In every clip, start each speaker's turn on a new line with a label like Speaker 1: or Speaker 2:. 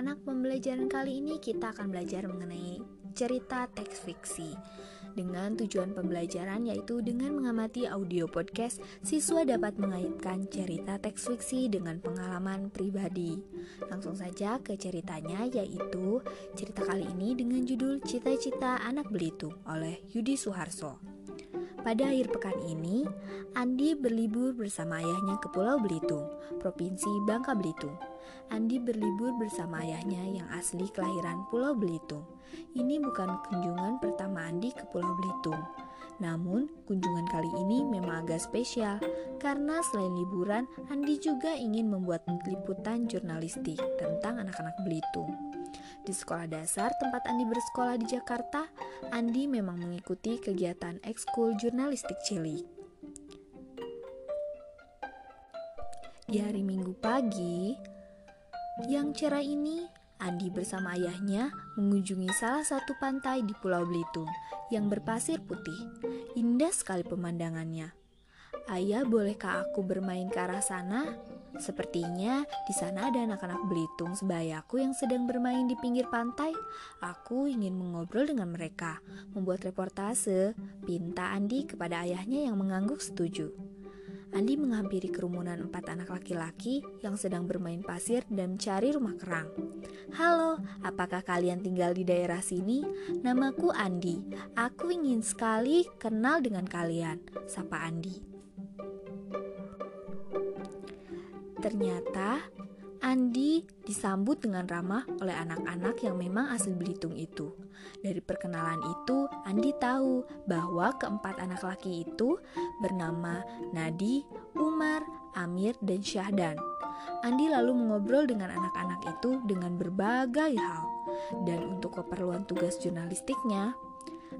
Speaker 1: anak-anak, pembelajaran kali ini kita akan belajar mengenai cerita teks fiksi. Dengan tujuan pembelajaran yaitu dengan mengamati audio podcast, siswa dapat mengaitkan cerita teks fiksi dengan pengalaman pribadi. Langsung saja ke ceritanya yaitu cerita kali ini dengan judul Cita-cita Anak Belitung oleh Yudi Suharso. Pada akhir pekan ini, Andi berlibur bersama ayahnya ke Pulau Belitung, Provinsi Bangka Belitung. Andi berlibur bersama ayahnya yang asli kelahiran Pulau Belitung. Ini bukan kunjungan pertama Andi ke Pulau Belitung. Namun, kunjungan kali ini memang agak spesial karena selain liburan, Andi juga ingin membuat liputan jurnalistik tentang anak-anak Belitung. Di sekolah dasar tempat Andi bersekolah di Jakarta, Andi memang mengikuti kegiatan ekskul jurnalistik cilik. Di hari Minggu pagi, yang cerah ini, Andi bersama ayahnya mengunjungi salah satu pantai di Pulau Belitung yang berpasir putih. Indah sekali pemandangannya. Ayah, bolehkah aku bermain ke arah sana? Sepertinya di sana ada anak-anak Belitung sebayaku yang sedang bermain di pinggir pantai. Aku ingin mengobrol dengan mereka, membuat reportase. Pinta Andi kepada ayahnya yang mengangguk setuju. Andi menghampiri kerumunan empat anak laki-laki yang sedang bermain pasir dan mencari rumah kerang. Halo, apakah kalian tinggal di daerah sini? Namaku Andi. Aku ingin sekali kenal dengan kalian, sapa Andi. Ternyata Andi disambut dengan ramah oleh anak-anak yang memang asli Belitung itu. Dari perkenalan itu, Andi tahu bahwa keempat anak laki itu bernama Nadi, Umar, Amir, dan Syahdan. Andi lalu mengobrol dengan anak-anak itu dengan berbagai hal. Dan untuk keperluan tugas jurnalistiknya,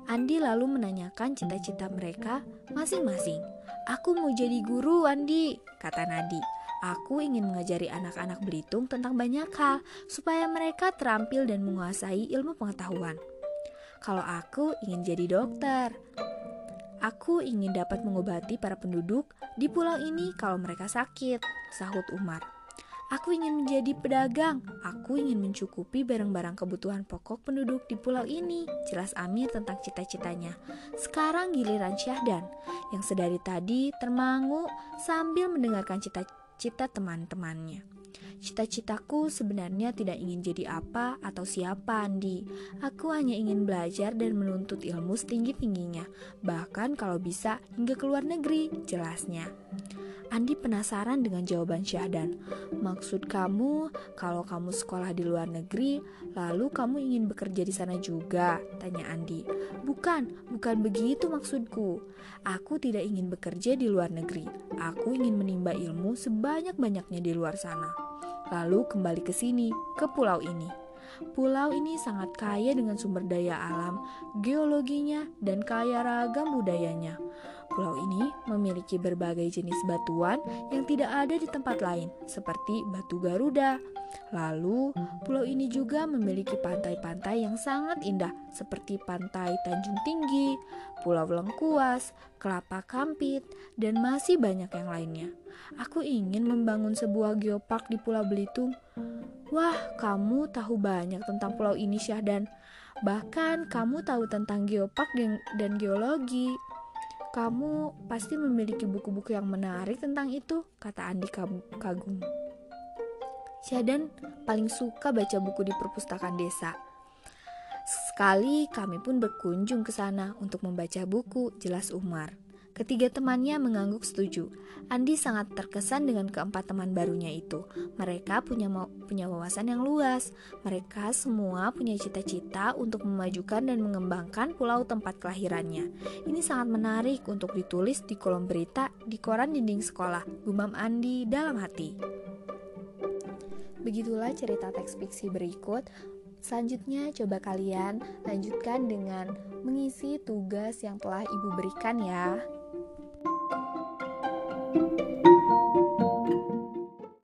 Speaker 1: Andi lalu menanyakan cita-cita mereka masing-masing. Aku mau jadi guru, Andi, kata Nadi. Aku ingin mengajari anak-anak Belitung tentang banyak hal supaya mereka terampil dan menguasai ilmu pengetahuan. Kalau aku ingin jadi dokter, aku ingin dapat mengobati para penduduk di pulau ini kalau mereka sakit, sahut Umar. Aku ingin menjadi pedagang. Aku ingin mencukupi barang-barang kebutuhan pokok penduduk di pulau ini. Jelas Amir tentang cita-citanya. Sekarang giliran Syahdan, yang sedari tadi termangu sambil mendengarkan cita-cita cita teman-temannya. Cita-citaku sebenarnya tidak ingin jadi apa atau siapa, Andi. Aku hanya ingin belajar dan menuntut ilmu setinggi-tingginya, bahkan kalau bisa hingga ke luar negeri, jelasnya. Andi penasaran dengan jawaban Syahdan. Maksud kamu, kalau kamu sekolah di luar negeri, lalu kamu ingin bekerja di sana juga? Tanya Andi. Bukan, bukan begitu maksudku. Aku tidak ingin bekerja di luar negeri. Aku ingin menimba ilmu sebanyak-banyaknya di luar sana. Lalu kembali ke sini, ke pulau ini. Pulau ini sangat kaya dengan sumber daya alam, geologinya, dan kaya ragam budayanya. Pulau ini memiliki berbagai jenis batuan yang tidak ada di tempat lain, seperti batu Garuda. Lalu, pulau ini juga memiliki pantai-pantai yang sangat indah, seperti Pantai Tanjung Tinggi, Pulau Lengkuas, Kelapa Kampit, dan masih banyak yang lainnya. Aku ingin membangun sebuah geopark di Pulau Belitung. Wah, kamu tahu banyak tentang pulau ini, Syahdan. Bahkan kamu tahu tentang geopark dan geologi. Kamu pasti memiliki buku-buku yang menarik tentang itu, kata Andi kagum. Syadan paling suka baca buku di perpustakaan desa. Sekali kami pun berkunjung ke sana untuk membaca buku, jelas Umar. Ketiga temannya mengangguk setuju. Andi sangat terkesan dengan keempat teman barunya itu. Mereka punya punya wawasan yang luas. Mereka semua punya cita-cita untuk memajukan dan mengembangkan pulau tempat kelahirannya. Ini sangat menarik untuk ditulis di kolom berita di koran dinding sekolah. Gumam Andi dalam hati. Begitulah cerita teks fiksi berikut. Selanjutnya, coba kalian lanjutkan dengan mengisi tugas yang telah Ibu berikan, ya. Thank you